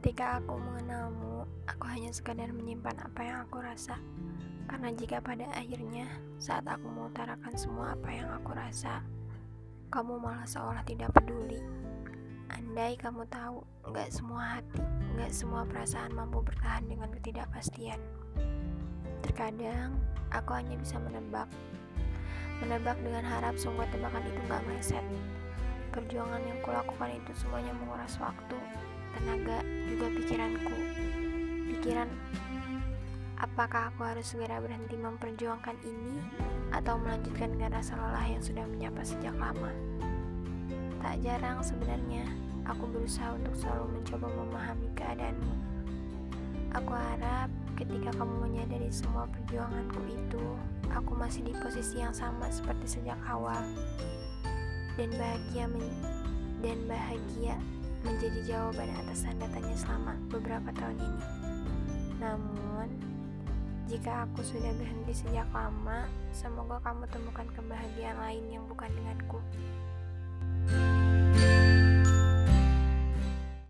Ketika aku mengenalmu, aku hanya sekadar menyimpan apa yang aku rasa. Karena jika pada akhirnya, saat aku mengutarakan semua apa yang aku rasa, kamu malah seolah tidak peduli. Andai kamu tahu, gak semua hati, gak semua perasaan mampu bertahan dengan ketidakpastian. Terkadang, aku hanya bisa menebak. Menebak dengan harap semua tebakan itu gak meleset. Perjuangan yang kulakukan itu semuanya menguras waktu, tenaga, juga pikiranku. Pikiran, apakah aku harus segera berhenti memperjuangkan ini atau melanjutkan dengan rasa lelah yang sudah menyapa sejak lama? Tak jarang sebenarnya, aku berusaha untuk selalu mencoba memahami keadaanmu. Aku harap ketika kamu menyadari semua perjuanganku itu, aku masih di posisi yang sama seperti sejak awal dan bahagia dan bahagia menjadi jawaban atas tanda tanya selama beberapa tahun ini. Namun, jika aku sudah berhenti sejak lama, semoga kamu temukan kebahagiaan lain yang bukan denganku.